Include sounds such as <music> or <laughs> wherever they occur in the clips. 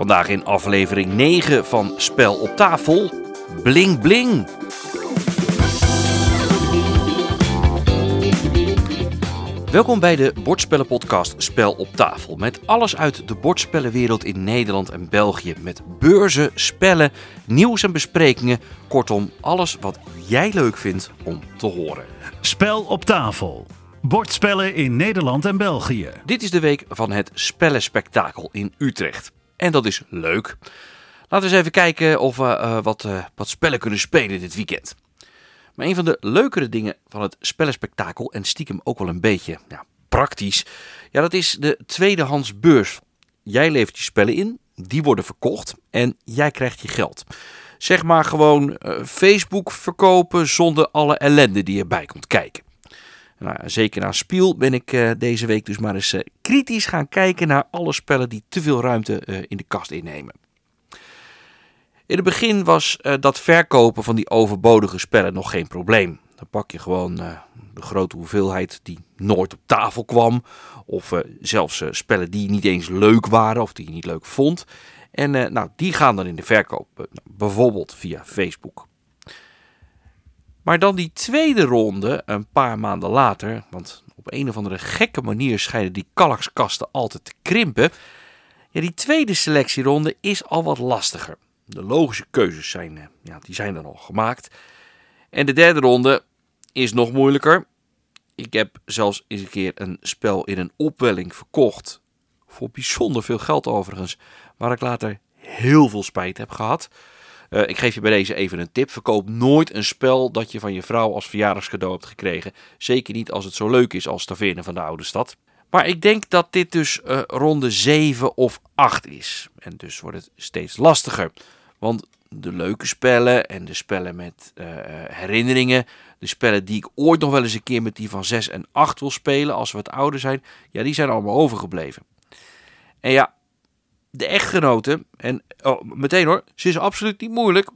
Vandaag in aflevering 9 van Spel op tafel. Bling bling. Welkom bij de bordspellenpodcast Spel op tafel. Met alles uit de bordspellenwereld in Nederland en België. Met beurzen, spellen, nieuws en besprekingen. Kortom, alles wat jij leuk vindt om te horen. Spel op tafel. Bordspellen in Nederland en België. Dit is de week van het Spellenspectakel in Utrecht. En dat is leuk. Laten we eens even kijken of we eh, wat, eh, wat spellen kunnen spelen dit weekend. Maar een van de leukere dingen van het spellenspectakel, en stiekem ook wel een beetje ja, praktisch, ja, dat is de tweedehands beurs. Jij levert je spellen in, die worden verkocht en jij krijgt je geld. Zeg maar gewoon eh, Facebook verkopen zonder alle ellende die erbij komt kijken. Nou, zeker na Spiel ben ik eh, deze week dus maar eens eh, kritisch gaan kijken naar alle spellen die te veel ruimte eh, in de kast innemen. In het begin was dat verkopen van die overbodige spellen nog geen probleem. Dan pak je gewoon de grote hoeveelheid die nooit op tafel kwam. Of zelfs spellen die niet eens leuk waren of die je niet leuk vond. En nou, die gaan dan in de verkoop. bijvoorbeeld via Facebook. Maar dan die tweede ronde, een paar maanden later, want op een of andere gekke manier schijnen die kallaxkasten altijd te krimpen. Ja, die tweede selectieronde is al wat lastiger. De logische keuzes zijn, eh, ja, die zijn dan al gemaakt. En de derde ronde is nog moeilijker. Ik heb zelfs eens een keer een spel in een opwelling verkocht. Voor bijzonder veel geld overigens. Waar ik later heel veel spijt heb gehad. Eh, ik geef je bij deze even een tip. Verkoop nooit een spel dat je van je vrouw als verjaardagscadeau hebt gekregen. Zeker niet als het zo leuk is als Taverne van de Oude Stad. Maar ik denk dat dit dus eh, ronde 7 of 8 is. En dus wordt het steeds lastiger. Want de leuke spellen en de spellen met eh, herinneringen. De spellen die ik ooit nog wel eens een keer met die van 6 en 8 wil spelen als we wat ouder zijn. Ja, die zijn allemaal overgebleven. En ja, de echtgenote, en oh, meteen hoor, ze is absoluut niet moeilijk.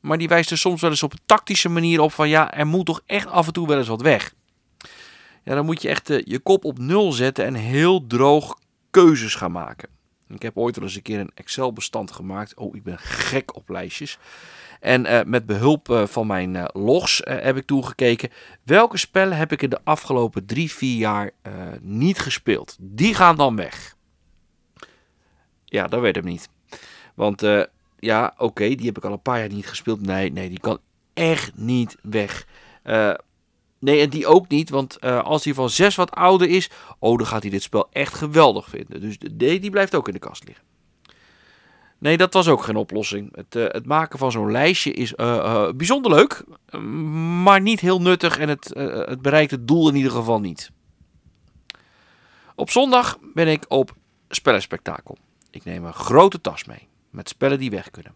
Maar die wijst er soms wel eens op een tactische manier op van ja, er moet toch echt af en toe wel eens wat weg. Ja, dan moet je echt eh, je kop op nul zetten en heel droog keuzes gaan maken. Ik heb ooit wel eens een keer een Excel-bestand gemaakt. Oh, ik ben gek op lijstjes. En eh, met behulp eh, van mijn logs heb ik toegekeken. Welke spellen heb ik in de afgelopen drie, vier jaar niet gespeeld? Die gaan dan weg. Ja, dat weet ik niet. Want eh, ja, oké, die heb ik al een paar jaar niet gespeeld. Nee, nee, die kan echt niet weg. Eh, nee, en die ook niet, want eh, als hij van zes wat ouder is, oh, dan gaat hij dit spel echt geweldig vinden. Dus nee, die blijft ook in de kast liggen. Nee, dat was ook geen oplossing. Het, het maken van zo'n lijstje is bijzonder leuk, maar niet heel nuttig en het, het bereikt het doel in ieder geval niet. Op zondag ben ik op spellenspectakel. Ik neem een grote tas mee met spellen die weg kunnen.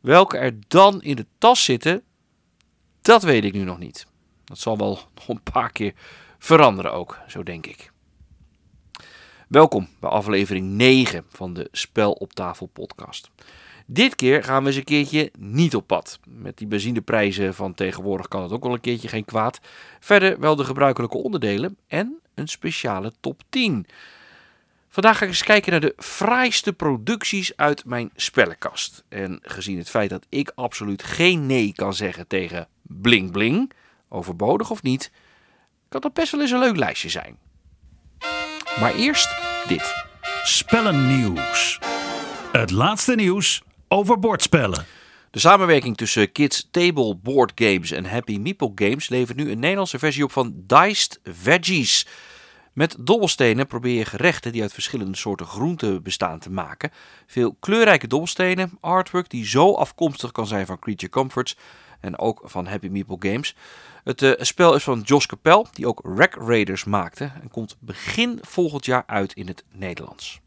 Welke er dan in de tas zitten, dat weet ik nu nog niet. Dat zal wel nog <laughs> een paar keer veranderen ook, zo denk ik. Welkom bij aflevering 9 van de Spel op tafel podcast. Dit keer gaan we eens een keertje niet op pad. Met die benzineprijzen van tegenwoordig kan het ook wel een keertje geen kwaad. Verder wel de gebruikelijke onderdelen en een speciale top 10. Vandaag ga ik eens kijken naar de fraaiste producties uit mijn spellenkast. En gezien het feit dat ik absoluut geen nee kan zeggen tegen bling bling, overbodig of niet, kan dat best wel eens een leuk lijstje zijn. Maar eerst dit. Spellennieuws. Het laatste nieuws over bordspellen. De samenwerking tussen Kids Table Board Games en Happy Meeple Games levert nu een Nederlandse versie op van Diced Veggies. Met dobbelstenen probeer je gerechten die uit verschillende soorten groenten bestaan te maken. Veel kleurrijke dobbelstenen, artwork die zo afkomstig kan zijn van Creature Comforts en ook van Happy Meeple Games. Het eh, spel is van Jos Capel, die ook Rack Raiders maakte en komt begin volgend jaar uit in het Nederlands.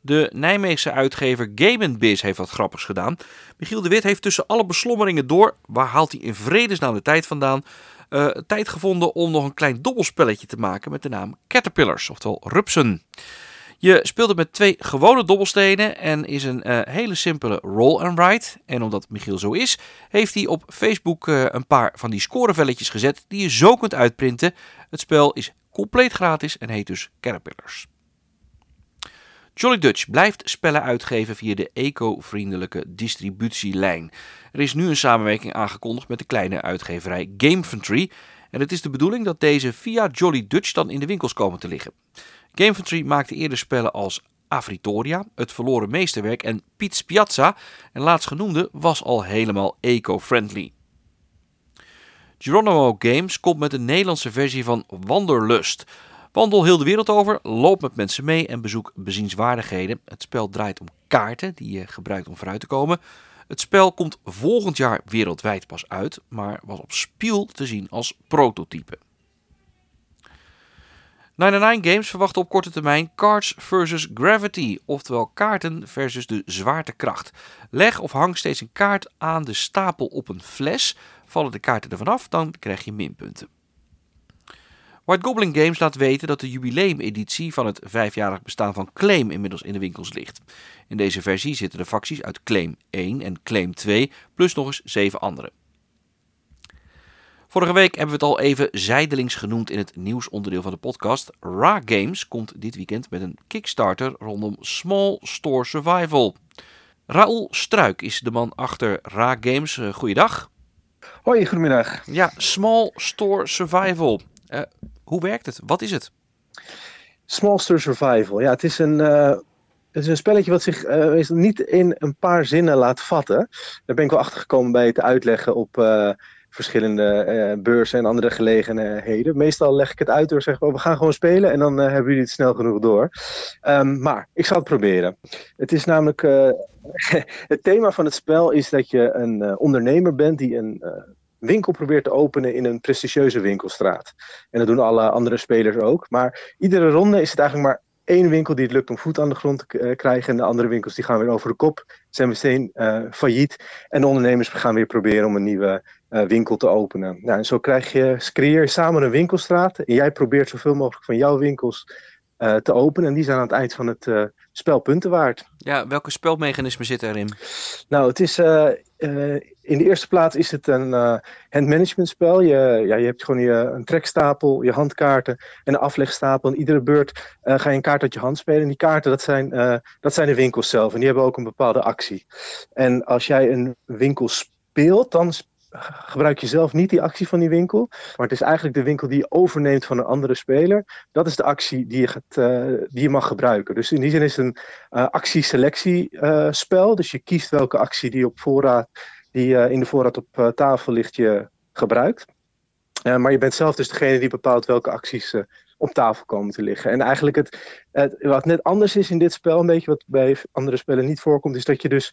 De Nijmeegse uitgever Game Biz heeft wat grappigs gedaan. Michiel de Wit heeft tussen alle beslommeringen door, waar haalt hij in vredesnaam de tijd vandaan, eh, tijd gevonden om nog een klein dobbelspelletje te maken met de naam Caterpillars, oftewel rupsen. Je speelt het met twee gewone dobbelstenen en is een eh, hele simpele roll and write. En omdat Michiel zo is, heeft hij op Facebook eh, een paar van die scorevelletjes gezet die je zo kunt uitprinten. Het spel is compleet gratis en heet dus Caterpillars. Jolly Dutch blijft spellen uitgeven via de eco-vriendelijke distributielijn. Er is nu een samenwerking aangekondigd met de kleine uitgeverij Gamefantry. En het is de bedoeling dat deze via Jolly Dutch dan in de winkels komen te liggen. Gamefantry maakte eerder spellen als Afritoria, Het Verloren Meesterwerk en Piets Piazza. En laatstgenoemde was al helemaal eco-friendly. Geronimo Games komt met een Nederlandse versie van Wanderlust. Wandel heel de wereld over, loop met mensen mee en bezoek bezienswaardigheden. Het spel draait om kaarten die je gebruikt om vooruit te komen. Het spel komt volgend jaar wereldwijd pas uit, maar was op Spiel te zien als prototype. 99 Games verwacht op korte termijn Cards versus Gravity, oftewel kaarten versus de zwaartekracht. Leg of hang steeds een kaart aan de stapel op een fles. Vallen de kaarten ervan af, dan krijg je minpunten. White Goblin Games laat weten dat de jubileumeditie van het vijfjarig bestaan van Claim inmiddels in de winkels ligt. In deze versie zitten de facties uit Claim 1 en Claim 2, plus nog eens 7 andere. Vorige week hebben we het al even zijdelings genoemd in het nieuwsonderdeel van de podcast. Ra Games komt dit weekend met een Kickstarter rondom Small Store Survival. Raoul Struik is de man achter Ra Games. Uh, goeiedag. Hoi, goedemiddag. Ja, Small Store Survival. Uh, hoe werkt het? Wat is het? Small Store Survival. Ja, het is een, uh, het is een spelletje wat zich uh, niet in een paar zinnen laat vatten. Daar ben ik wel achter gekomen bij het uitleggen op verschillende uh, beurzen en andere gelegenheden. Meestal leg ik het uit door zeggen, oh, we gaan gewoon spelen en dan hebben jullie het snel genoeg door. Um, maar ik zal het proberen. Het is namelijk, <laughs> het thema van het spel is dat je een ondernemer bent die een winkel probeert te openen in een prestigieuze winkelstraat. En dat doen alle andere spelers ook. Maar iedere ronde is het eigenlijk maar één winkel die het lukt om voet aan de grond te krijgen. En de andere winkels die gaan weer over de kop, zijn meteen uh, failliet. En de ondernemers gaan weer proberen om een nieuwe uh, winkel te openen. Nou, en zo krijg je, creëer je samen een winkelstraat. En jij probeert zoveel mogelijk van jouw winkels uh, te openen. En die zijn aan het eind van het spel punten waard. Ja, welke spelmechanismen zitten erin? Nou, het is, uh, in de eerste plaats is het een handmanagement spel. Je, ja, je hebt gewoon je, een trekstapel, je handkaarten en een aflegstapel. En iedere beurt ga je een kaart uit je hand spelen. En die kaarten, dat zijn, dat zijn de winkels zelf. En die hebben ook een bepaalde actie. En als jij een winkel speelt, dan gebruik je zelf niet die actie van die winkel. Maar het is eigenlijk de winkel die je overneemt van een andere speler. Dat is de actie die je, gaat, uh, die je mag gebruiken. Dus in die zin is het een uh, actieselectiespel. Dus je kiest welke actie die, op voorraad, die in de voorraad op tafel ligt je gebruikt. maar je bent zelf dus degene die bepaalt welke acties op tafel komen te liggen. En eigenlijk het, het, wat net anders is in dit spel, een beetje wat bij andere spellen niet voorkomt, is dat je dus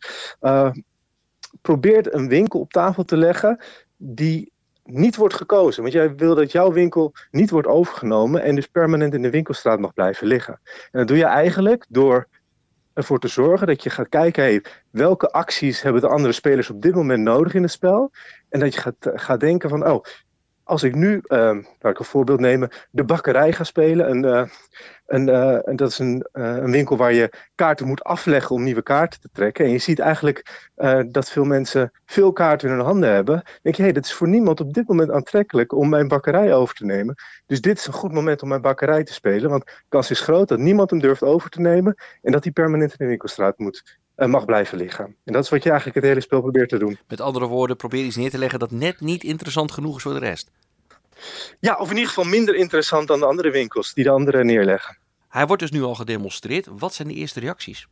probeert een winkel op tafel te leggen die niet wordt gekozen. Want jij wil dat jouw winkel niet wordt overgenomen en dus permanent in de winkelstraat mag blijven liggen. En dat doe je eigenlijk door ervoor te zorgen dat je gaat kijken, hey, welke acties hebben de andere spelers op dit moment nodig in het spel? En dat je gaat, gaat denken van, oh, als ik nu, uh, laat ik een voorbeeld nemen, de bakkerij ga spelen. En, uh, en, uh, en dat is een, uh, een, winkel waar je kaarten moet afleggen om nieuwe kaarten te trekken. En je ziet eigenlijk dat veel mensen veel kaarten in hun handen hebben. Dan denk je, hé, hey, dat is voor niemand op dit moment aantrekkelijk om mijn bakkerij over te nemen. Dus dit is een goed moment om mijn bakkerij te spelen. Want de kans is groot dat niemand hem durft over te nemen. En dat hij permanent in de winkelstraat moet mag blijven liggen. En dat is wat je eigenlijk het hele spel probeert te doen. Met andere woorden, probeer iets neer te leggen dat net niet interessant genoeg is voor de rest. Ja, of in ieder geval minder interessant dan de andere winkels die de anderen neerleggen. Hij wordt dus nu al gedemonstreerd. Wat zijn de eerste reacties?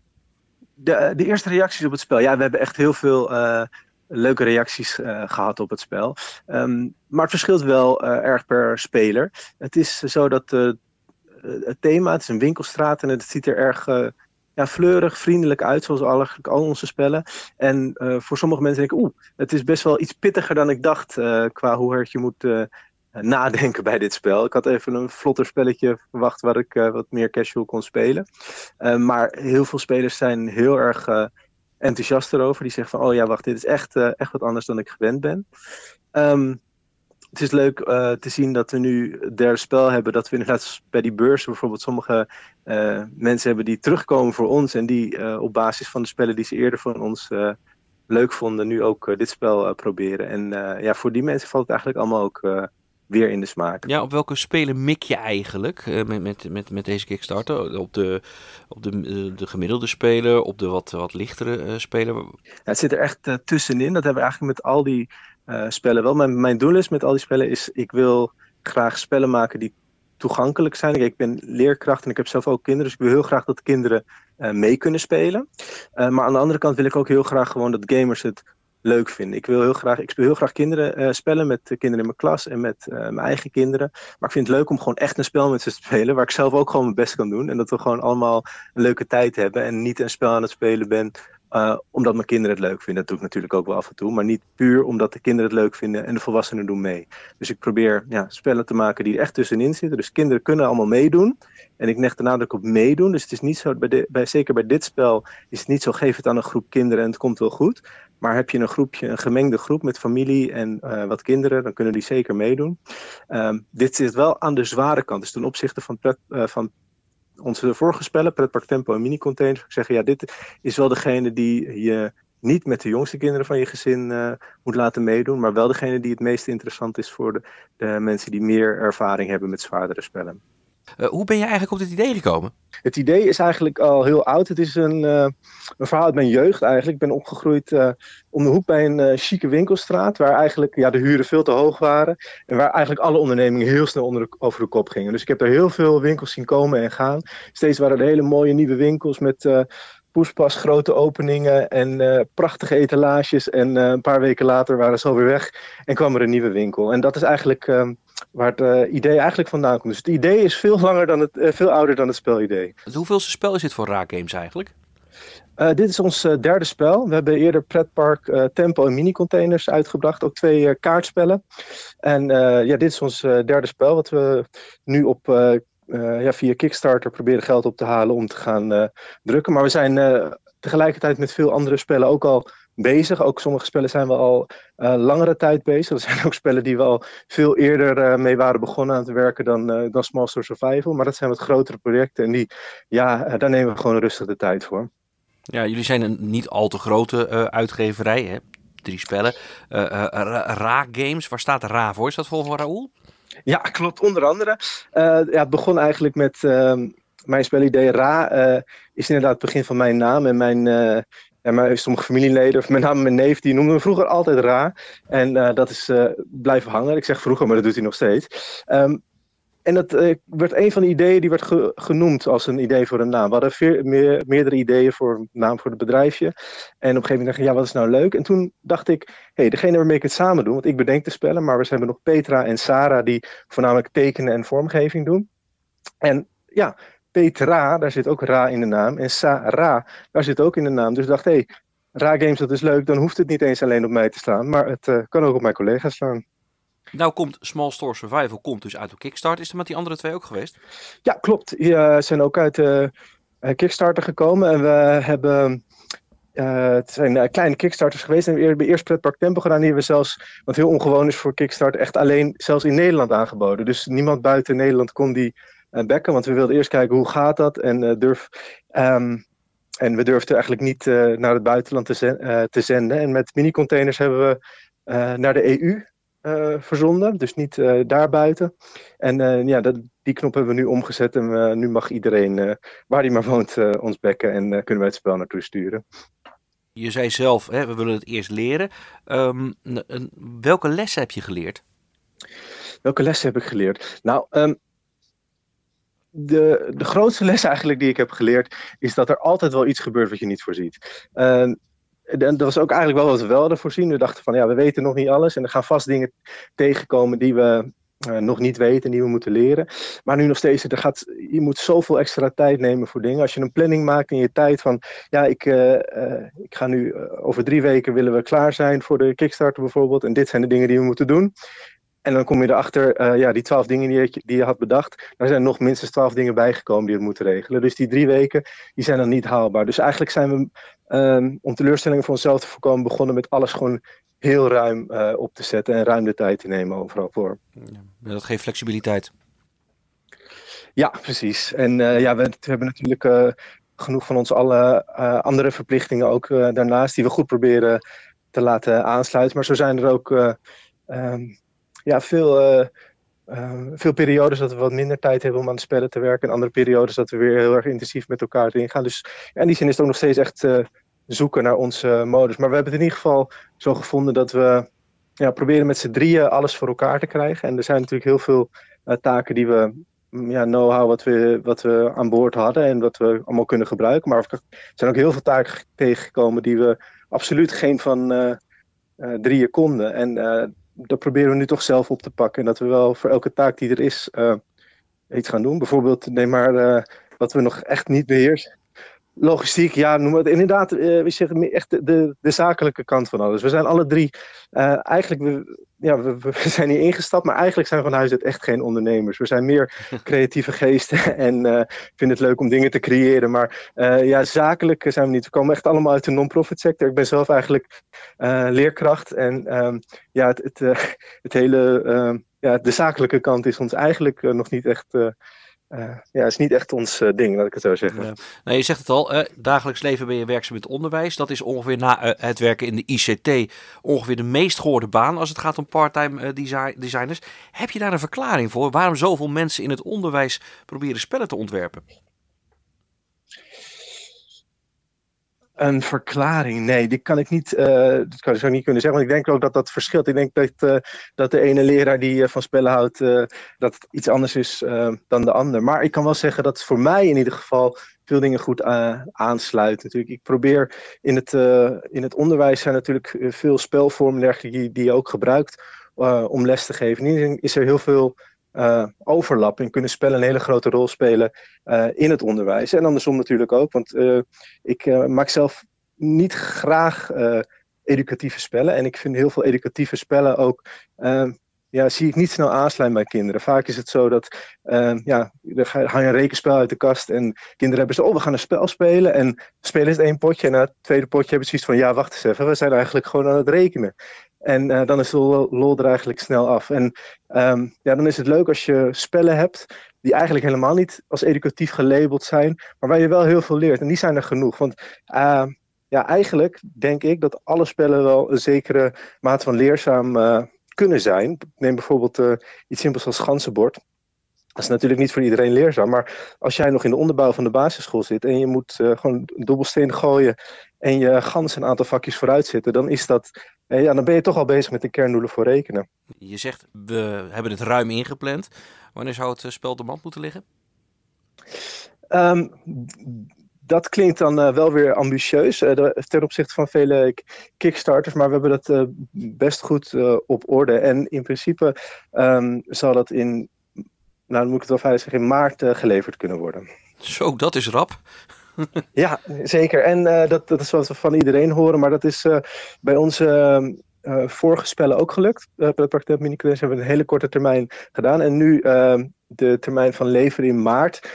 De, de eerste reacties op het spel. Ja, we hebben echt heel veel uh, leuke reacties uh, gehad op het spel. Um, maar het verschilt wel uh, erg per speler. Het is zo dat het thema, het is een winkelstraat en het ziet er erg ja, fleurig, vriendelijk uit, zoals alle, al onze spellen. En uh, voor sommige mensen denk ik, oeh, het is best wel iets pittiger dan ik dacht uh, qua hoe hard je moet uh, nadenken bij dit spel. Ik had even een vlotter spelletje verwacht waar ik wat meer casual kon spelen. maar heel veel spelers zijn heel erg enthousiast erover. Die zeggen van, oh ja, wacht, dit is echt, echt wat anders dan ik gewend ben. Um, het is leuk uh, te zien dat we nu derde spel hebben. Dat we inderdaad bij die beurs bijvoorbeeld sommige uh, mensen hebben die terugkomen voor ons. En die uh, op basis van de spellen die ze eerder van ons leuk vonden, nu ook dit spel proberen. En ja, voor die mensen valt het eigenlijk allemaal ook weer in de smaak. Ja, op welke spelen mik je eigenlijk uh, met, met, met, met deze Kickstarter? Op de, op de, uh, de gemiddelde speler, op de wat, wat lichtere uh, speler? Ja, het zit er echt tussenin. Dat hebben we eigenlijk met al die spellen wel. Mijn, mijn doel is met al die spellen is, ik wil graag spellen maken die toegankelijk zijn. Ik ben leerkracht en ik heb zelf ook kinderen, dus ik wil heel graag dat kinderen mee kunnen spelen. maar aan de andere kant wil ik ook heel graag gewoon dat gamers het leuk vinden. Ik wil heel graag, ik speel heel graag kinderen uh, spellen met de kinderen in mijn klas en met uh, mijn eigen kinderen. Maar ik vind het leuk om gewoon echt een spel met ze te spelen, waar ik zelf ook gewoon mijn best kan doen. En dat we gewoon allemaal een leuke tijd hebben en niet een spel aan het spelen ben uh, omdat mijn kinderen het leuk vinden. Dat doe ik natuurlijk ook wel af en toe. Maar niet puur omdat de kinderen het leuk vinden en de volwassenen doen mee. Dus ik probeer ja, spellen te maken die er echt tussenin zitten. Dus kinderen kunnen allemaal meedoen. En ik leg de nadruk op meedoen. Dus het is niet zo, bij de, bij, zeker bij dit spel is het niet zo, geef het aan een groep kinderen en het komt wel goed. Maar heb je een groepje, een gemengde groep met familie en uh, wat kinderen, dan kunnen die zeker meedoen. Um, dit zit wel aan de zware kant. Dus ten opzichte van, uh, van onze vorige spellen, Pretpark Tempo en Mini Containers, ik zeggen, ja, dit is wel degene die je niet met de jongste kinderen van je gezin uh, moet laten meedoen, maar wel degene die het meest interessant is voor de, de mensen die meer ervaring hebben met zwaardere spellen. Uh, hoe ben je eigenlijk op dit idee gekomen? Het idee is eigenlijk al heel oud. Het is een, een verhaal uit mijn jeugd eigenlijk. Ik ben opgegroeid uh, om de hoek bij een chique winkelstraat. Waar eigenlijk ja, de huren veel te hoog waren. En waar eigenlijk alle ondernemingen heel snel onder de, over de kop gingen. Dus ik heb er heel veel winkels zien komen en gaan. Steeds waren er hele mooie nieuwe winkels met poespas grote openingen en prachtige etalages. En een paar weken later waren ze alweer weg en kwam er een nieuwe winkel. En dat is eigenlijk uh, waar het uh, idee eigenlijk vandaan komt. Dus het idee is veel, langer dan het, veel ouder dan het spelidee. Hoeveelste spel is dit voor Raak Games eigenlijk? dit is ons derde spel. We hebben eerder Pretpark, Tempo en Mini-containers uitgebracht. Ook twee kaartspellen. En ja, dit is ons derde spel wat we nu op uh, ja, via Kickstarter proberen geld op te halen om te gaan uh, drukken. Maar we zijn uh, tegelijkertijd met veel andere spellen ook al bezig. Ook sommige spellen zijn we al langere tijd bezig. Er zijn ook spellen die we al veel eerder mee waren begonnen aan te werken dan, dan Small Store Survival. Maar dat zijn wat grotere projecten en die, ja, daar nemen we gewoon rustig de tijd voor. Ja, jullie zijn een niet al te grote uitgeverij, hè? Drie spellen. Ra Games, waar staat Ra voor? Is dat voor Raoul? Ja, <laughs> klopt. Onder andere. Uh, ja, het begon eigenlijk met uh, mijn spelidee Ra. Uh, is inderdaad het begin van mijn naam. En mijn, ja, mijn, sommige familieleden, of mijn naam mijn neef, die noemden me vroeger altijd Ra. En dat is blijven hangen. Ik zeg vroeger, maar dat doet hij nog steeds. Um, en dat uh, werd een van de ideeën die werd ge genoemd als een idee voor een naam. We hadden veer, meer, meerdere ideeën voor een naam voor het bedrijfje. En op een gegeven moment dacht ik, ja, wat is nou leuk? En toen dacht ik, hé, hey, degene waarmee ik het samen doe, want ik bedenk de spellen, maar we hebben nog Petra en Sarah die voornamelijk tekenen en vormgeving doen. En ja, Petra, daar zit ook Ra in de naam. En Sarah, daar zit ook in de naam. Dus ik dacht, hé, hey, Ra Games, dat is leuk. Dan hoeft het niet eens alleen op mij te staan, maar het uh, kan ook op mijn collega's staan. Nou komt Small Store Survival komt dus uit de Kickstarter. Is er met die andere twee ook geweest? Ja, klopt. Die uh, zijn ook uit de uh, Kickstarter gekomen. En we hebben... Het zijn kleine Kickstarters geweest. En we hebben eerst Pretpark Tempo gedaan. Die hebben we zelfs, wat heel ongewoon is voor Kickstarter, echt alleen zelfs in Nederland aangeboden. Dus niemand buiten Nederland kon die bekken. Want we wilden eerst kijken hoe gaat dat. En, durf, um, en we durfden eigenlijk niet naar het buitenland te, zen te zenden. En met mini-containers hebben we naar de EU uh, verzonden, dus niet uh, daarbuiten. En uh, ja, dat, die knop hebben we nu omgezet en nu mag iedereen, waar hij maar woont, ons bekken en kunnen wij het spel naartoe sturen. Je zei zelf, hè, we willen het eerst leren. Um, welke lessen heb je geleerd? Welke lessen heb ik geleerd? Nou, um, de, de grootste les eigenlijk die ik heb geleerd, is dat er altijd wel iets gebeurt wat je niet voorziet. Uh, en dat was ook eigenlijk wel wat we wel hadden voorzien. We dachten van ja, we weten nog niet alles. En er gaan vast dingen tegenkomen die we uh, nog niet weten, die we moeten leren. Maar nu nog steeds, er gaat, je moet zoveel extra tijd nemen voor dingen. Als je een planning maakt in je tijd van ja, ik, uh, uh, ik ga nu over drie weken willen we klaar zijn voor de Kickstarter bijvoorbeeld. En dit zijn de dingen die we moeten doen. En dan kom je erachter, uh, ja, die twaalf dingen die je, die je had bedacht, daar zijn nog minstens twaalf dingen bijgekomen die we moeten regelen. Dus die drie weken, die zijn dan niet haalbaar. Dus eigenlijk zijn we, um, om teleurstellingen voor onszelf te voorkomen, begonnen met alles gewoon heel ruim uh, op te zetten en ruim de tijd te nemen overal voor. Ja, dat geeft flexibiliteit. Ja, precies. En uh, ja, we, we, hebben natuurlijk genoeg van onze alle andere verplichtingen ook daarnaast, die we goed proberen te laten aansluiten. Maar zo zijn er ook... Um, ja, veel uh, veel periodes dat we wat minder tijd hebben om aan de spellen te werken. En andere periodes dat we weer heel erg intensief met elkaar erin gaan. Dus ja, in die zin is het ook nog steeds echt zoeken naar onze modus. Maar we hebben het in ieder geval zo gevonden dat we ja, proberen met z'n drieën alles voor elkaar te krijgen. En er zijn natuurlijk heel veel taken die we ja, know-how wat we, wat we aan boord hadden en wat we allemaal kunnen gebruiken. Maar er zijn ook heel veel taken tegengekomen die we absoluut geen van drieën konden. En dat proberen we nu toch zelf op te pakken. En dat we wel voor elke taak die er is iets gaan doen. Bijvoorbeeld, neem maar wat we nog echt niet beheersen logistiek, ja, noem het. Inderdaad, uh, we zeggen echt de, de, zakelijke kant van alles. We zijn alle drie, uh, eigenlijk, we, ja, we, we, <laughs> zijn hier ingestapt, maar eigenlijk zijn we van huis uit echt geen ondernemers. We zijn meer <laughs> creatieve geesten en uh, vinden het leuk om dingen te creëren. Maar ja, zakelijk zijn we niet. We komen echt allemaal uit de non-profit sector. Ik ben zelf eigenlijk leerkracht en ehm, ja, het, het, het hele, ehm, ja, de zakelijke kant is ons eigenlijk nog niet echt uh, ja, is niet echt ons uh, ding, laat ik het zo zeggen. Ja. Nou, je zegt het al, uh, dagelijks leven ben je werkzaam met onderwijs. Dat is ongeveer na het werken in de ICT ongeveer de meest gehoorde baan als het gaat om parttime design designers. Heb je daar een verklaring voor waarom zoveel mensen in het onderwijs proberen spellen te ontwerpen? Een verklaring? Nee, die kan ik niet, uh, dat kan ik zo niet kunnen zeggen. Want ik denk ook dat dat verschilt. Ik denk dat, uh, dat de ene leraar die uh, van spellen houdt, dat iets anders is dan de ander. Maar ik kan wel zeggen dat voor mij in ieder geval veel dingen goed aansluiten. Natuurlijk, ik probeer in het, in het onderwijs zijn natuurlijk veel spelvormen die, die je ook gebruikt om les te geven. In is er heel veel uh, overlap en kunnen spellen een hele grote rol spelen uh, in het onderwijs. En andersom natuurlijk ook, want uh, ik maak zelf niet graag educatieve spellen. En ik vind heel veel educatieve spellen ook ja, zie ik niet snel aansluiten bij kinderen. Vaak is het zo dat, uh, ja, ga je een rekenspel uit de kast en kinderen hebben zo, oh, we gaan een spel spelen. En spelen is het één potje en na het tweede potje hebben ze zoiets van, ja, wacht eens even, we zijn eigenlijk gewoon aan het rekenen. En uh, dan is de lol, er eigenlijk snel af. En um, ja, dan is het leuk als je spellen hebt die eigenlijk helemaal niet als educatief gelabeld zijn, maar waar je wel heel veel leert. En die zijn er genoeg. Want uh, ja, eigenlijk denk ik dat alle spellen wel een zekere mate van leerzaam uh, kunnen zijn. Neem bijvoorbeeld uh, iets simpels als ganzenbord. Dat is natuurlijk niet voor iedereen leerzaam, maar als jij nog in de onderbouw van de basisschool zit en je moet gewoon dobbelsteen gooien en je gans een aantal vakjes vooruit zitten, dan is dat, ja, dan ben je toch al bezig met de kerndoelen voor rekenen. Je zegt, we hebben het ruim ingepland. Wanneer zou het spel de mand moeten liggen? Um, dat klinkt dan uh, wel weer ambitieus uh, ten opzichte van vele kickstarters, maar we hebben dat uh, best goed op orde. En in principe um, zal dat in, nou dan moet ik het wel veilig zeggen, in maart geleverd kunnen worden. Zo, dat is rap. <laughs> ja, zeker. En dat, dat is wat we van iedereen horen, maar dat is bij onze uh, vorige spellen ook gelukt. Uh, Praktijk hebben we een hele korte termijn gedaan. En nu de termijn van leveren in maart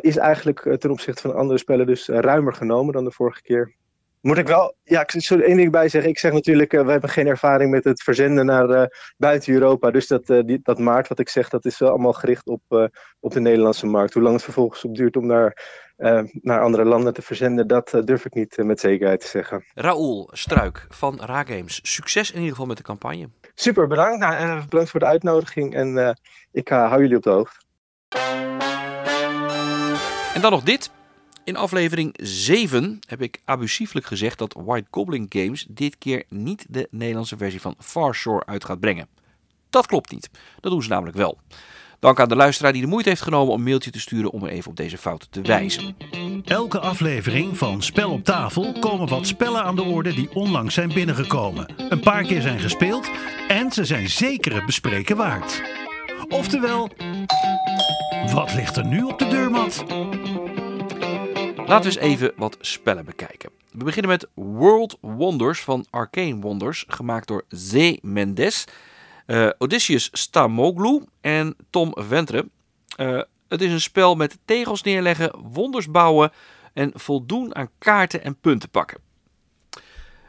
is eigenlijk ten opzichte van andere spellen dus ruimer genomen dan de vorige keer. Moet ik wel, ja, ik zal er één ding bij zeggen. Ik zeg natuurlijk, we hebben geen ervaring met het verzenden naar buiten Europa. Dus dat, die, dat maart, wat ik zeg, dat is wel allemaal gericht op, op de Nederlandse markt. Hoe lang het vervolgens op duurt om daar uh, naar andere landen te verzenden, dat uh, durf ik niet uh, met zekerheid te zeggen. Raoul Struik van Ra Games, succes in ieder geval met de campagne. Super, bedankt. Nou, bedankt voor de uitnodiging en ik hou jullie op de hoogte. En dan nog dit. In aflevering 7 heb ik abusieflijk gezegd dat White Goblin Games dit keer niet de Nederlandse versie van Far Shore uit gaat brengen. Dat klopt niet. Dat doen ze namelijk wel. Dank aan de luisteraar die de moeite heeft genomen om een mailtje te sturen om er even op deze fout te wijzen. Elke aflevering van Spel op tafel komen wat spellen aan de orde die onlangs zijn binnengekomen. Een paar keer zijn gespeeld en ze zijn zeker het bespreken waard. Oftewel, wat ligt er nu op de deurmat? Laten we eens even wat spellen bekijken. We beginnen met World Wonders van Arcane Wonders, gemaakt door Z. Mendes. Uh, Odysseus Stamoglu en Tom Ventre. Uh, het is een spel met tegels neerleggen, wonders bouwen en voldoen aan kaarten en punten pakken.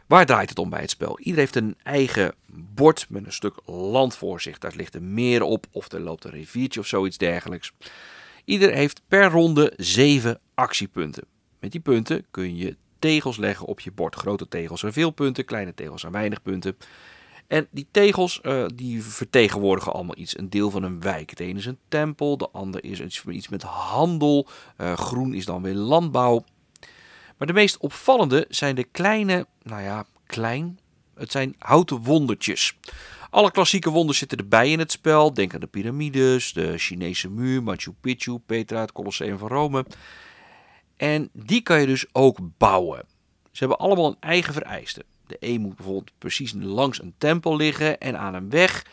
Waar draait het om bij het spel? Iedereen heeft een eigen bord met een stuk land voor zich. Daar ligt een meer op of er loopt een riviertje of zoiets dergelijks. Ieder heeft per ronde zeven actiepunten. Met die punten kun je tegels leggen op je bord. Grote tegels aan veel punten, kleine tegels aan weinig punten. En die tegels uh, die vertegenwoordigen allemaal iets. Een deel van een wijk. Het ene is een tempel, de ander is iets, met handel. Uh, groen is dan weer landbouw. Maar de meest opvallende zijn de kleine, nou ja, klein. Het zijn houten wondertjes. Alle klassieke wonders zitten erbij in het spel. Denk aan de piramides, de Chinese muur, Machu Picchu, Petra, het Colosseum van Rome. En die kan je dus ook bouwen. Ze hebben allemaal een eigen vereiste. De een moet bijvoorbeeld precies langs een tempel liggen en aan een weg.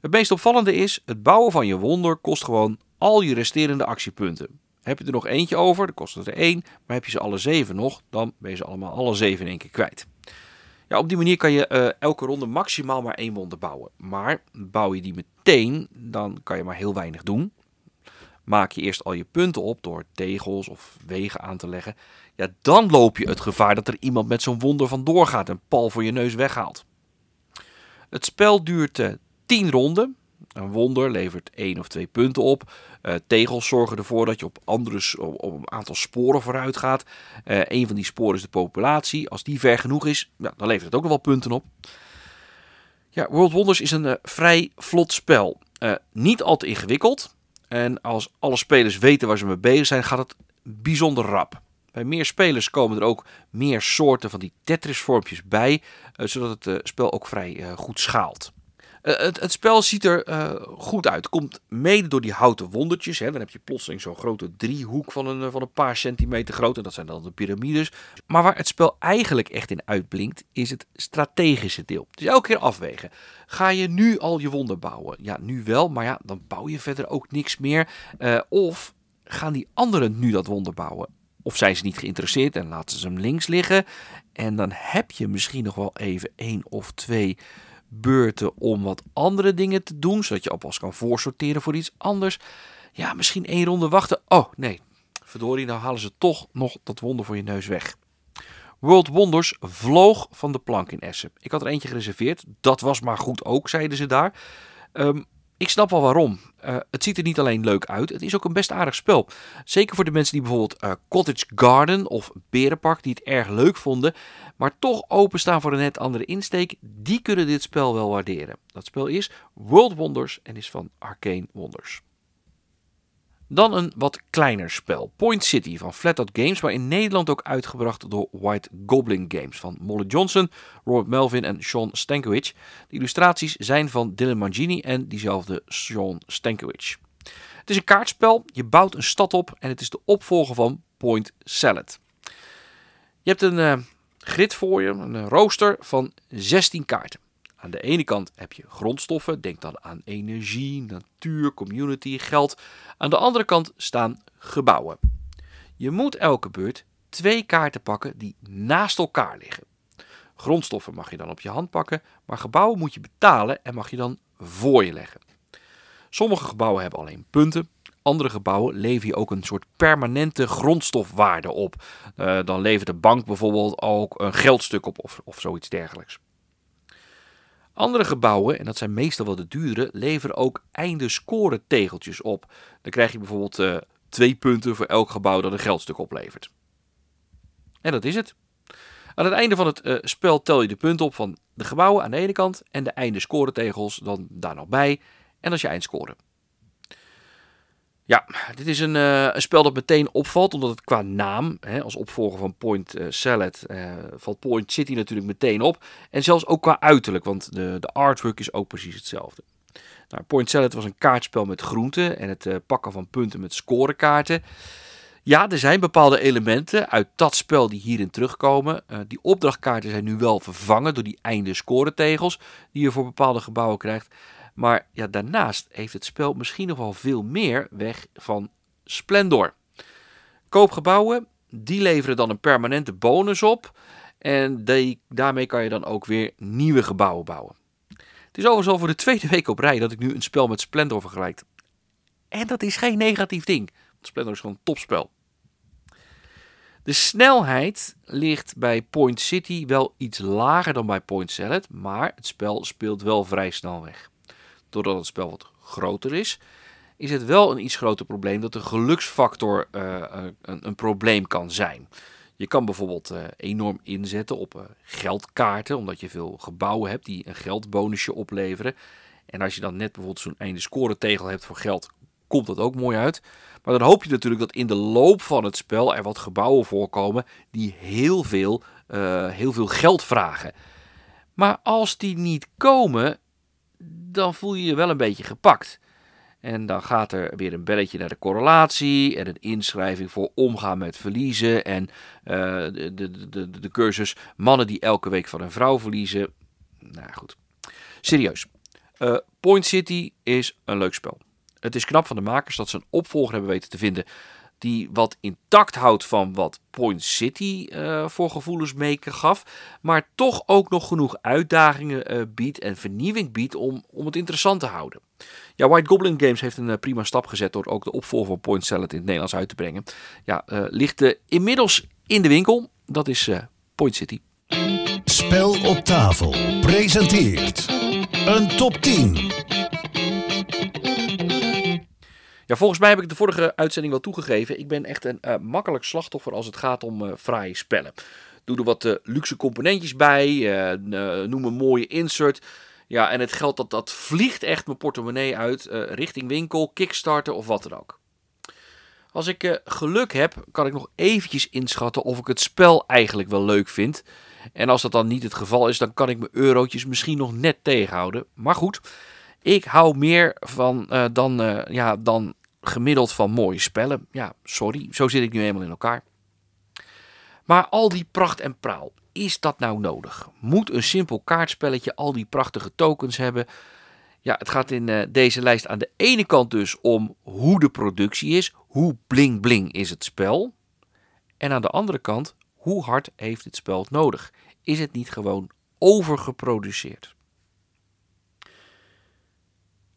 Het meest opvallende is, het bouwen van je wonder kost gewoon al je resterende actiepunten. Heb je er nog eentje over, dan kost het er één. Maar heb je ze alle zeven nog, dan ben je ze allemaal alle zeven in één keer kwijt. Ja, op die manier kan je uh, elke ronde maximaal maar één wonder bouwen. Maar bouw je die meteen, dan kan je maar heel weinig doen. Maak je eerst al je punten op door tegels of wegen aan te leggen. Ja, dan loop je het gevaar dat er iemand met zo'n wonder vandoor gaat en pal voor je neus weghaalt. Het spel duurt uh, 10 ronden. Een wonder levert één of twee punten op. Uh, tegels zorgen ervoor dat je op, andere, op, een aantal sporen vooruit gaat. Uh, een van die sporen is de populatie. Als die ver genoeg is, ja, dan levert het ook nog wel punten op. Ja, World Wonders is een vrij vlot spel. niet al te ingewikkeld. En als alle spelers weten waar ze mee bezig zijn, gaat het bijzonder rap. Bij meer spelers komen er ook meer soorten van die Tetris-vormpjes bij, zodat het spel ook vrij goed schaalt. Het, het, spel ziet er goed uit. Komt mede door die houten wondertjes. Hè. Dan heb je plotseling zo'n grote driehoek van een, van een paar centimeter groot. En dat zijn dan de piramides. Maar waar het spel eigenlijk echt in uitblinkt, is het strategische deel. Dus elke keer afwegen. Ga je nu al je wonder bouwen? Ja, nu wel. Maar ja, dan bouw je verder ook niks meer. Of gaan die anderen nu dat wonder bouwen? Of zijn ze niet geïnteresseerd en laten ze hem links liggen? En dan heb je misschien nog wel even één of twee beurten om wat andere dingen te doen, zodat je alvast kan voorsorteren voor iets anders. Ja, misschien één ronde wachten. Oh nee, verdorie, nou halen ze toch nog dat wonder voor je neus weg. World Wonders vloog van de plank in Essen. Ik had er eentje gereserveerd. Dat was maar goed ook, zeiden ze daar. Um, ik snap wel waarom. Uh, het ziet er niet alleen leuk uit, het is ook een best aardig spel. Zeker voor de mensen die bijvoorbeeld uh, Cottage Garden of Berenpark, die het erg leuk vonden, maar toch openstaan voor een net andere insteek, die kunnen dit spel wel waarderen. Dat spel is World Wonders en is van Arcane Wonders. Dan een wat kleiner spel, Point City van Flatout Games, maar in Nederland ook uitgebracht door White Goblin Games van Molly Johnson, Robert Melvin en Sean Stankiewicz. De illustraties zijn van Dylan Mangini en diezelfde Sean Stankiewicz. Het is een kaartspel, je bouwt een stad op en het is de opvolger van Point Salad. Je hebt een uh, grid voor je, een rooster van 16 kaarten. Aan de ene kant heb je grondstoffen, denk dan aan energie, natuur, community, geld. Aan de andere kant staan gebouwen. Je moet elke beurt twee kaarten pakken die naast elkaar liggen. Grondstoffen mag je dan op je hand pakken, maar gebouwen moet je betalen en mag je dan voor je leggen. Sommige gebouwen hebben alleen punten, andere gebouwen leveren je ook een soort permanente grondstofwaarde op. Uh, dan levert de bank bijvoorbeeld ook een geldstuk op of, of zoiets dergelijks. Andere gebouwen, en dat zijn meestal wel de dure, leveren ook einde score tegeltjes op. Dan krijg je bijvoorbeeld uh, twee punten voor elk gebouw dat een geldstuk oplevert. En dat is het. Aan het einde van het uh, spel tel je de punten op van de gebouwen aan de ene kant en de einde score tegels dan daar nog bij. En dat is je eindscore. Ja, dit is een, uh, een, spel dat meteen opvalt, omdat het qua naam, hè, als opvolger van Point uh, Salad, uh, valt Point City natuurlijk meteen op. En zelfs ook qua uiterlijk, want de, de artwork is ook precies hetzelfde. Nou, Point Salad was een kaartspel met groenten en het pakken van punten met scorekaarten. Ja, er zijn bepaalde elementen uit dat spel die hierin terugkomen. die opdrachtkaarten zijn nu wel vervangen door die einde scoretegels die je voor bepaalde gebouwen krijgt. Maar ja, daarnaast heeft het spel misschien nog wel veel meer weg van Splendor. Koopgebouwen, die leveren dan een permanente bonus op. En die, daarmee kan je dan ook weer nieuwe gebouwen bouwen. Het is overigens al voor de tweede week op rij dat ik nu een spel met Splendor vergelijk. En dat is geen negatief ding. Splendor is gewoon een topspel. De snelheid ligt bij Point City wel iets lager dan bij Point Salad, maar het spel speelt wel vrij snel weg doordat het spel wat groter is, is het wel een iets groter probleem dat de geluksfactor uh, een, een, probleem kan zijn. Je kan bijvoorbeeld uh, enorm inzetten op geldkaarten, omdat je veel gebouwen hebt die een geldbonusje opleveren. En als je dan net bijvoorbeeld zo'n einde scoretegel hebt voor geld, komt dat ook mooi uit. Maar dan hoop je natuurlijk dat in de loop van het spel er wat gebouwen voorkomen die heel veel, heel veel geld vragen. Maar als die niet komen, dan voel je je wel een beetje gepakt. En dan gaat er weer een belletje naar de correlatie en een inschrijving voor omgaan met verliezen. En uh, de, de, de, de cursus mannen die elke week van een vrouw verliezen. Nou goed, serieus. Uh, Point City is een leuk spel. Het is knap van de makers dat ze een opvolger hebben weten te vinden die wat intact houdt van wat Point City uh, voor gevoelens gaf, maar toch ook nog genoeg uitdagingen uh, biedt en vernieuwing biedt om, om het interessant te houden. Ja, White Goblin Games heeft een uh, prima stap gezet door ook de opvolger van Point Salad in het Nederlands uit te brengen. Ja, ligt inmiddels in de winkel. Dat is Point City. Spel op tafel presenteert een top 10. Ja, volgens mij heb ik de vorige uitzending wel toegegeven. Ik ben echt een uh, makkelijk slachtoffer als het gaat om uh, fraaie spellen. Doe er wat uh, luxe componentjes bij, noem een mooie insert. Ja, en het geld dat, dat vliegt echt mijn portemonnee uit richting winkel, kickstarter of wat dan ook. Als ik geluk heb, kan ik nog eventjes inschatten of ik het spel eigenlijk wel leuk vind. En als dat dan niet het geval is, dan kan ik mijn eurotjes misschien nog net tegenhouden. Maar goed, ik hou meer van dan, ja, dan gemiddeld van mooie spellen. Ja, sorry, zo zit ik nu eenmaal in elkaar. Maar al die pracht en praal, is dat nou nodig? Moet een simpel kaartspelletje al die prachtige tokens hebben? Ja, het gaat in uh, deze lijst aan de ene kant dus om hoe de productie is, hoe bling bling is het spel. En aan de andere kant, hoe hard heeft het spel het nodig? Is het niet gewoon overgeproduceerd?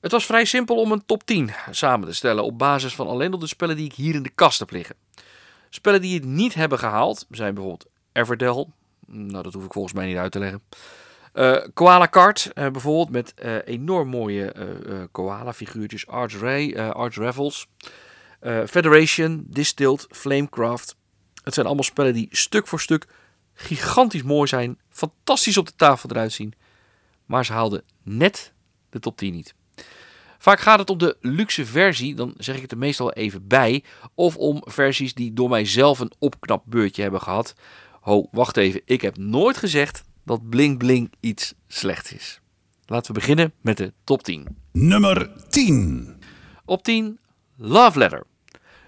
Het was vrij simpel om een top 10 samen te stellen op basis van alleen al de spellen die ik hier in de kast heb liggen. Spellen die het niet hebben gehaald zijn bijvoorbeeld Everdell. Nou, dat hoef ik volgens mij niet uit te leggen. Uh, koala Kart, uh, bijvoorbeeld met uh, enorm mooie koala figuurtjes. Arch Ray, Arch Revels. Federation, Distilled, Flamecraft. Het zijn allemaal spellen die stuk voor stuk gigantisch mooi zijn. Fantastisch op de tafel eruit zien. Maar ze haalden net de top 10 niet. Vaak gaat het om de luxe versie, dan zeg ik het er meestal even bij. Of om versies die door mijzelf een opknapbeurtje hebben gehad. Ho, wacht even, ik heb nooit gezegd dat Bling Bling iets slechts is. Laten we beginnen met de top 10. Nummer 10. Op 10, Love Letter.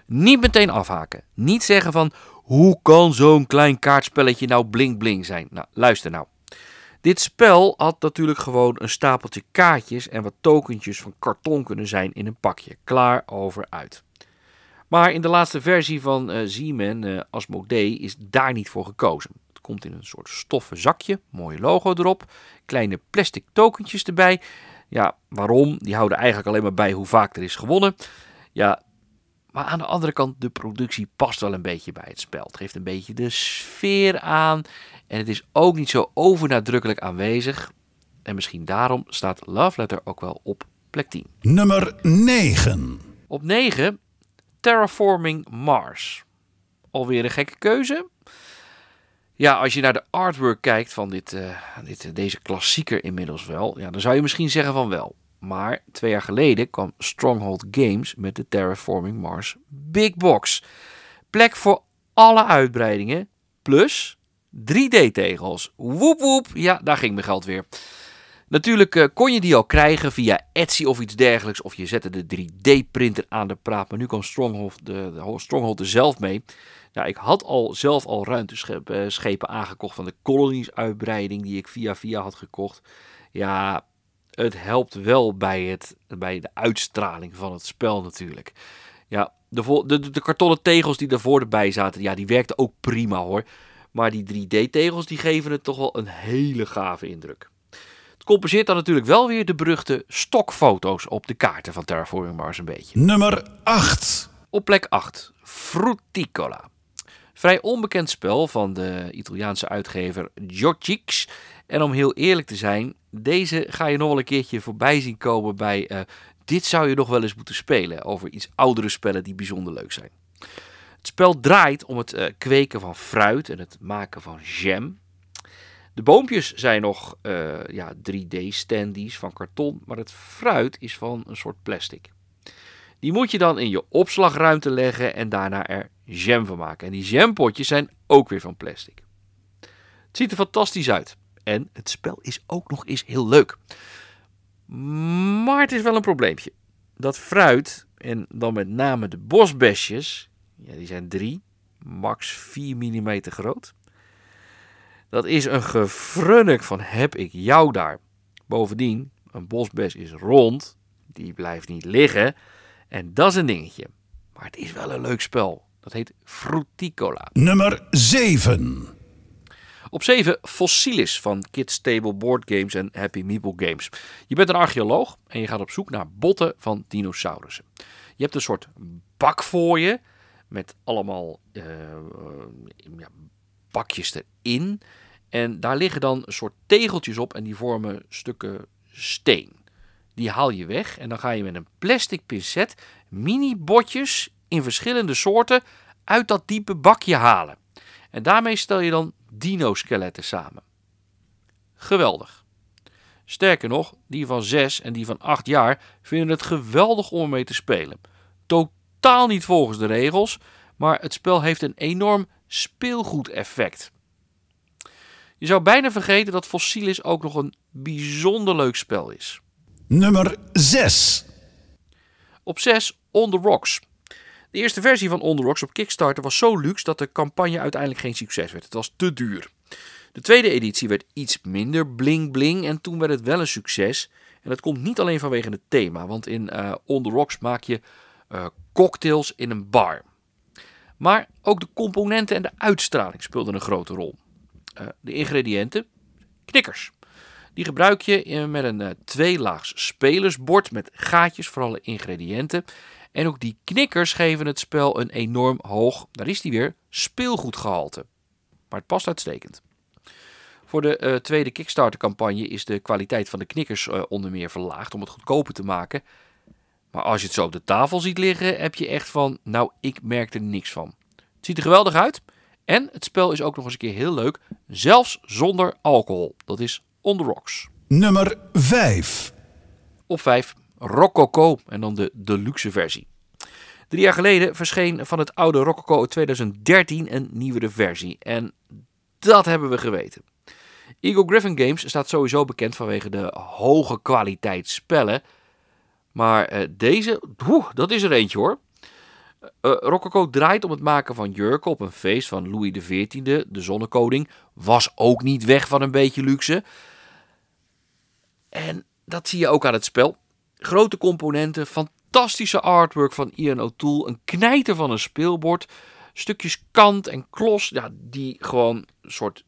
Niet meteen afhaken. Niet zeggen van, hoe kan zo'n klein kaartspelletje nou bling bling zijn? Nou, luister nou. Dit spel had natuurlijk gewoon een stapeltje kaartjes en wat tokentjes van karton kunnen zijn in een pakje. Klaar over uit. Maar in de laatste versie van uh, Z-Man, uh, Asmodee, is daar niet voor gekozen. Het komt in een soort stoffen zakje, mooie logo erop, kleine plastic tokentjes erbij. Ja, waarom? Die houden eigenlijk alleen maar bij hoe vaak er is gewonnen. Ja, maar aan de andere kant, de productie past wel een beetje bij het spel. Het geeft een beetje de sfeer aan. En het is ook niet zo overnadrukkelijk aanwezig. En misschien daarom staat Love Letter ook wel op plek 10. Nummer 9. Op 9 Terraforming Mars. Alweer een gekke keuze. Ja, als je naar de artwork kijkt van dit, uh, dit, deze klassieker inmiddels wel, ja, dan zou je misschien zeggen van wel. Maar twee jaar geleden kwam Stronghold Games met de Terraforming Mars Big Box. Plek voor alle uitbreidingen, plus 3D-tegels. Woep woep, ja, daar ging mijn geld weer. Natuurlijk uh, kon je die al krijgen via Etsy of iets dergelijks. Of je zette de 3D-printer aan de praat. Maar nu kwam Stronghold, de, Stronghold er zelf mee. Ja, ik had al zelf al ruimteschepen aangekocht van de Colonies-uitbreiding die ik via via had gekocht. Ja, het helpt wel bij, het, bij de uitstraling van het spel natuurlijk. Ja, de, de, de kartonnen tegels die daarvoor erbij zaten, ja, die werkten ook prima hoor. Maar die 3D-tegels die geven het toch wel een hele gave indruk. Het compenseert dan natuurlijk wel weer de beruchte stokfoto's op de kaarten van Terraforming Mars een beetje. Nummer 8. Op plek 8, Fruticola. Vrij onbekend spel van de Italiaanse uitgever Giorgix. En om heel eerlijk te zijn, deze ga je nog wel een keertje voorbij zien komen bij... Uh, dit zou je nog wel eens moeten spelen over iets oudere spellen die bijzonder leuk zijn. Spel draait om het eh, kweken van fruit en het maken van jam. De boompjes zijn nog eh, ja, 3D-standies van karton, maar het fruit is van een soort plastic. Die moet je dan in je opslagruimte leggen en daarna er jam van maken. En die jampotjes zijn ook weer van plastic. Het ziet er fantastisch uit. En het spel is ook nog eens heel leuk. Maar het is wel een probleempje. Dat fruit, en dan met name de bosbesjes, ja, die zijn 3, max 4 mm groot. Dat is een gefrunnik van heb ik jou daar. Bovendien, een bosbes is rond, die blijft niet liggen. En dat is een dingetje. Maar het is wel een leuk spel. Dat heet Fruticola. Nummer 7. Op 7 Fossilis van Kids Table Board Games en Happy Meeple Games. Je bent een archeoloog en je gaat op zoek naar botten van dinosaurussen. Je hebt een soort bak voor je met allemaal uh, ja, bakjes erin. En daar liggen dan een soort tegeltjes op en die vormen stukken steen. Die haal je weg en dan ga je met een plastic pincet mini-botjes in verschillende soorten uit dat diepe bakje halen. En daarmee stel je dan dino-skeletten samen. Geweldig. Sterker nog, die van 6 en die van 8 jaar vinden het geweldig om ermee te spelen. Totaal niet volgens de regels, maar het spel heeft een enorm speelgoedeffect. Je zou bijna vergeten dat Fossilis ook nog een bijzonder leuk spel is. Nummer 6. Op 6 On The Rocks. De eerste versie van On The Rocks op Kickstarter was zo luxe dat de campagne uiteindelijk geen succes werd. Het was te duur. De tweede editie werd iets minder bling bling en toen werd het wel een succes. En dat komt niet alleen vanwege het thema, want in uh, On The Rocks maak je uh, cocktails in een bar. Maar ook de componenten en de uitstraling speelden een grote rol. Uh, de ingrediënten, knikkers. Die gebruik je met een tweelaags spelersbord met gaatjes voor alle ingrediënten. En ook die knikkers geven het spel een enorm hoog, daar is die weer, speelgoedgehalte. Maar het past uitstekend. Voor de uh, tweede Kickstarter-campagne is de kwaliteit van de knikkers uh, onder meer verlaagd om het goedkoper te maken. Maar als je het zo op de tafel ziet liggen, heb je echt van, nou, ik merk er niks van. Het ziet er geweldig uit. En het spel is ook nog eens een keer heel leuk, zelfs zonder alcohol. Dat is On The Rocks. Nummer 5. Op 5 Rococo en dan de deluxe versie. Drie jaar geleden verscheen van het oude Rococo 2013 een nieuwere versie. En dat hebben we geweten. Eagle Griffin Games staat sowieso bekend vanwege de hoge kwaliteit spellen. Maar uh, deze, dat is er eentje hoor. Uh, Rococo draait om het maken van jurken op een feest van Louis XIV. De zonnekoning was ook niet weg van een beetje luxe. En dat zie je ook aan het spel. Grote componenten, fantastische artwork van Ian O'Toole, een knijter van een speelbord, stukjes kant en klos, ja, die gewoon een soort,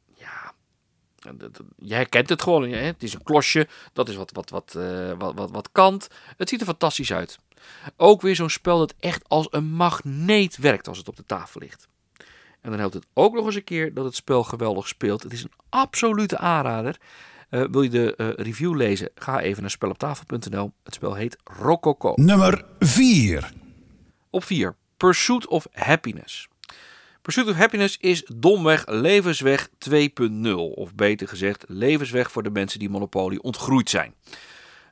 je herkent het gewoon, hè? het is een klosje, dat is wat, wat, wat, uh, wat, wat, wat kant. Het ziet er fantastisch uit. Ook weer zo'n spel dat echt als een magneet werkt als het op de tafel ligt. En dan helpt het ook nog eens een keer dat het spel geweldig speelt. Het is een absolute aanrader. Uh, wil je de uh, review lezen? Ga even naar speloptafel.nl. Het spel heet Rococo. Nummer 4. Op 4. Pursuit of Happiness. Pursuit of Happiness is domweg levensweg 2.0. Of beter gezegd, levensweg voor de mensen die Monopoly ontgroeid zijn.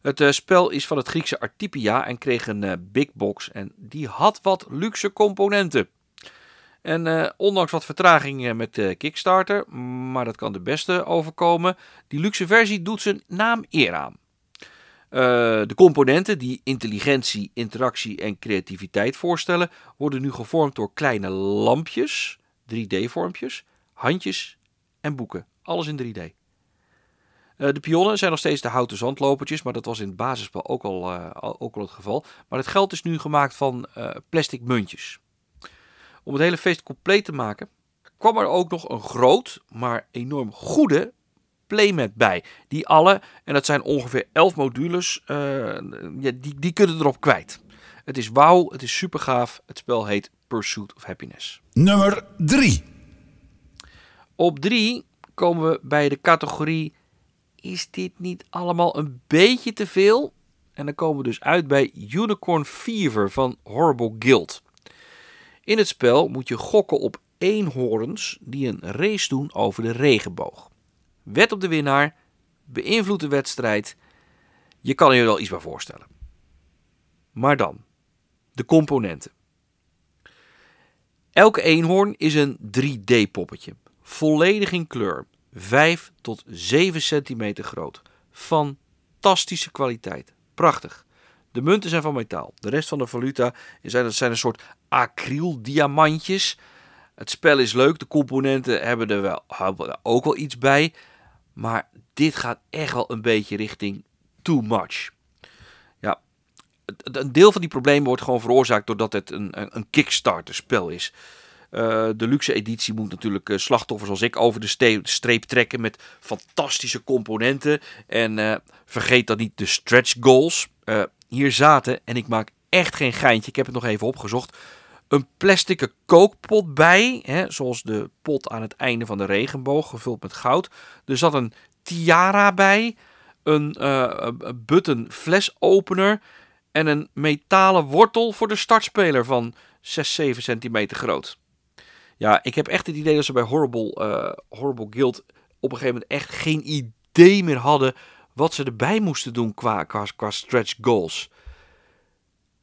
Het uh, spel is van het Griekse Artipia en kreeg een big box. En die had wat luxe componenten. En uh, ondanks wat vertraging met de Kickstarter, maar dat kan de beste overkomen, die luxe versie doet zijn naam eer aan. Uh, de componenten die intelligentie, interactie en creativiteit voorstellen, worden nu gevormd door kleine lampjes, 3D-vormpjes, handjes en boeken. Alles in 3D. Uh, de pionnen zijn nog steeds de houten zandlopertjes, maar dat was in het basisspel ook al, uh, ook al het geval. Maar het geld is nu gemaakt van plastic muntjes. Om het hele feest compleet te maken, kwam er ook nog een groot, maar enorm goede playmat bij. Die alle, en dat zijn ongeveer 11 modules, uh, ja, die, die kunnen erop kwijt. Het is wauw, het is super gaaf. Het spel heet Pursuit of Happiness. Nummer 3. Op 3 komen we bij de categorie: Is dit niet allemaal een beetje te veel? En dan komen we dus uit bij Unicorn Fever van Horrible Guild. In het spel moet je gokken op eenhoorns die een race doen over de regenboog. Wet op de winnaar, beïnvloed de wedstrijd. Je kan je wel iets bij voorstellen. Maar dan, de componenten. Elke eenhoorn is een 3D-poppetje, volledig in kleur, 5 tot 7 centimeter groot. Fantastische kwaliteit, prachtig. De munten zijn van metaal. De rest van de valuta zijn, zijn een soort acryldiamantjes. Het spel is leuk, de componenten hebben er wel, ook wel iets bij. Maar dit gaat echt wel een beetje richting too much. Ja, een deel van die problemen wordt gewoon veroorzaakt doordat het een, een Kickstarter spel is. Uh, de luxe editie moet natuurlijk uh, slachtoffers als ik over de streep trekken met fantastische componenten. En uh, vergeet dan niet de stretch goals. hier zaten, en ik maak echt geen geintje, ik heb het nog even opgezocht, een plastic kookpot bij, hè, zoals de pot aan het einde van de regenboog, gevuld met goud. Er zat een tiara bij, een uh, button flesopener en een metalen wortel voor de startspeler van 6, 7 centimeter groot. Ja, ik heb echt het idee dat ze bij Horrible, uh, Horrible Guild op een gegeven moment echt geen idee meer hadden wat ze erbij moesten doen qua, qua, qua stretch goals.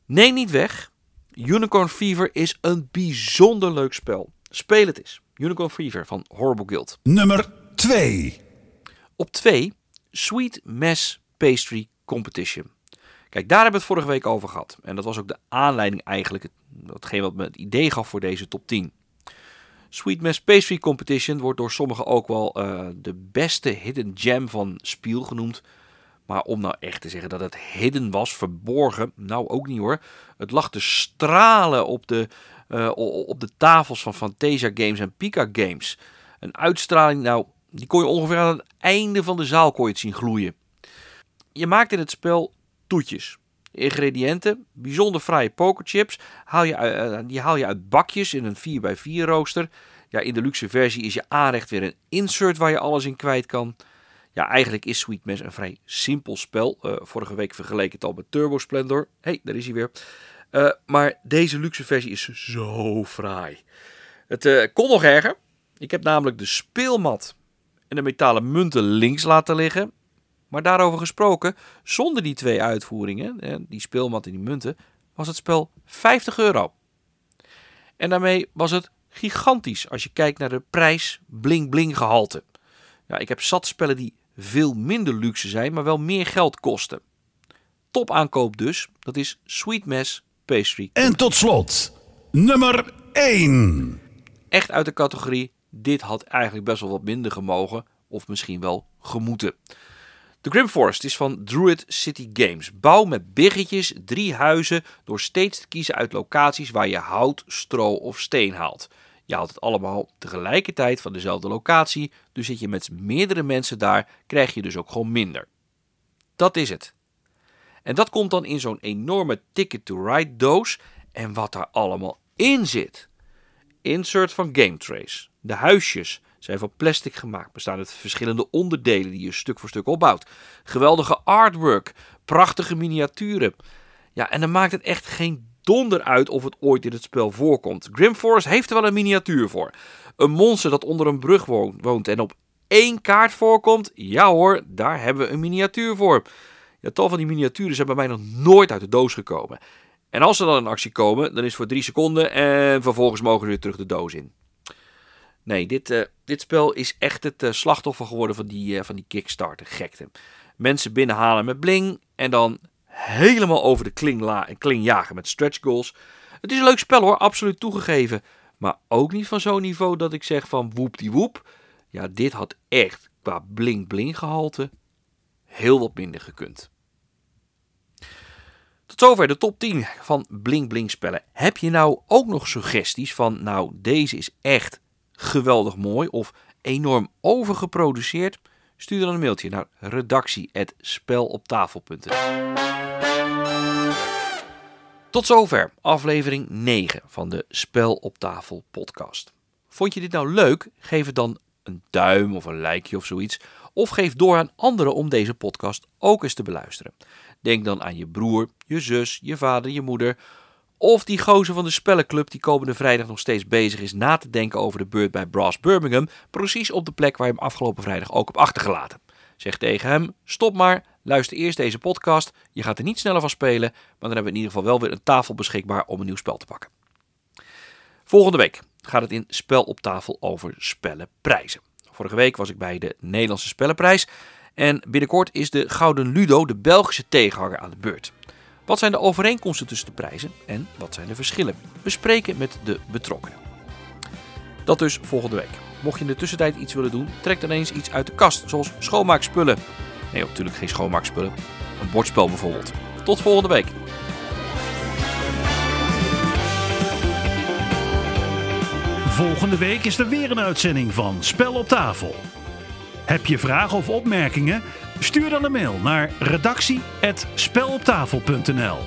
Neem niet weg, Unicorn Fever is een bijzonder leuk spel. Speel het eens. Unicorn Fever van Horrible Guild. Nummer 2. Op 2, Sweet Mess Pastry Competition. Kijk, daar hebben we het vorige week over gehad. En dat was ook de aanleiding eigenlijk, datgene wat me het idee gaf voor deze top 10. Sweet Mess Pastry Competition wordt door sommigen ook wel uh, de beste hidden gem van Spiel genoemd. Maar om nou echt te zeggen dat het hidden was, verborgen, nou ook niet hoor. Het lag te stralen op de, uh, op de tafels van Fantasia Games en Pika Games. Een uitstraling, nou, die kon je ongeveer aan het einde van de zaal kon je zien gloeien. Je maakt in het spel toetjes. Ingrediënten, bijzonder fraaie pokerchips, haal je, uh, die haal je uit bakjes in een 4x4 rooster. Ja, in de luxe versie is je aanrecht weer een insert waar je alles in kwijt kan. Ja, eigenlijk is Sweet Mess een vrij simpel spel. Uh, vorige week vergeleken het al met Turbo Splendor. hey, daar is hij weer. Uh, maar deze luxe versie is zo fraai. Het uh, kon nog erger. Ik heb namelijk de speelmat en de metalen munten links laten liggen. Maar daarover gesproken, zonder die twee uitvoeringen, die speelmat en die munten, was het spel 50 euro. En daarmee was het gigantisch als je kijkt naar de prijs bling bling gehalte. Ja, ik heb zat spellen die veel minder luxe zijn, maar wel meer geld kosten. Top aankoop dus, dat is Sweet Mess Pastry. En tot slot, nummer 1. Echt uit de categorie, dit had eigenlijk best wel wat minder gemogen, of misschien wel gemoeten. De Grim Forest is van Druid City Games. Bouw met biggetjes drie huizen door steeds te kiezen uit locaties waar je hout, stro of steen haalt. Je haalt het allemaal tegelijkertijd van dezelfde locatie, dus zit je met meerdere mensen daar, krijg je dus ook gewoon minder. Dat is het. En dat komt dan in zo'n enorme Ticket to Ride doos. En wat daar allemaal in zit. Insert van Game Trace. De huisjes zijn van plastic gemaakt, bestaan uit verschillende onderdelen die je stuk voor stuk opbouwt. Geweldige artwork, prachtige miniaturen. Ja, en dan maakt het echt geen donder uit of het ooit in het spel voorkomt. Grim Forest heeft er wel een miniatuur voor. Een monster dat onder een brug woont en op één kaart voorkomt. Ja hoor, daar hebben we een miniatuur voor. Ja, tal van die miniaturen zijn bij mij nog nooit uit de doos gekomen. En als ze dan in actie komen, dan is het voor drie seconden en vervolgens mogen ze weer terug de doos in. Nee, dit, uh, dit spel is echt het uh, slachtoffer geworden van die, uh, van die Kickstarter gekte. Mensen binnenhalen met bling en dan helemaal over de kling, kling jagen met stretch goals. Het is een leuk spel hoor, absoluut toegegeven. Maar ook niet van zo'n niveau dat ik zeg van woep die woep. Ja, dit had echt qua bling bling gehalte heel wat minder gekund. Tot zover de top 10 van bling bling spellen. Heb je nou ook nog suggesties van nou deze is echt geweldig mooi of enorm overgeproduceerd? Stuur dan een mailtje naar redactie@speloptafel.nl. Tot zover aflevering 9 van de Spel op tafel podcast. Vond je dit nou leuk? Geef het dan een duim of een likeje of zoiets. Of geef door aan anderen om deze podcast ook eens te beluisteren. Denk dan aan je broer, je zus, je vader, je moeder Of die gozer van de spellenclub die komende vrijdag nog steeds bezig is na te denken over de beurt bij Brass Birmingham. Precies op de plek waar je hem afgelopen vrijdag ook hebt achtergelaten. Zeg tegen hem, stop maar, luister eerst deze podcast. Je gaat er niet sneller van spelen, maar dan hebben we in ieder geval wel weer een tafel beschikbaar om een nieuw spel te pakken. Volgende week gaat het in Spel op tafel over spellenprijzen. Vorige week was ik bij de Nederlandse Spellenprijs. En binnenkort is de Gouden Ludo, de Belgische tegenhanger, aan de beurt. Wat zijn de overeenkomsten tussen de prijzen en wat zijn de verschillen? Bespreken met de betrokkenen. Dat dus volgende week. Mocht je in de tussentijd iets willen doen, trek dan eens iets uit de kast, zoals schoonmaakspullen. Nee, natuurlijk geen schoonmaakspullen. Een bordspel bijvoorbeeld. Tot volgende week. Volgende week is er weer een uitzending van Spel op tafel. Heb je vragen of opmerkingen? Stuur dan een mail naar redactie@speloptafel.nl.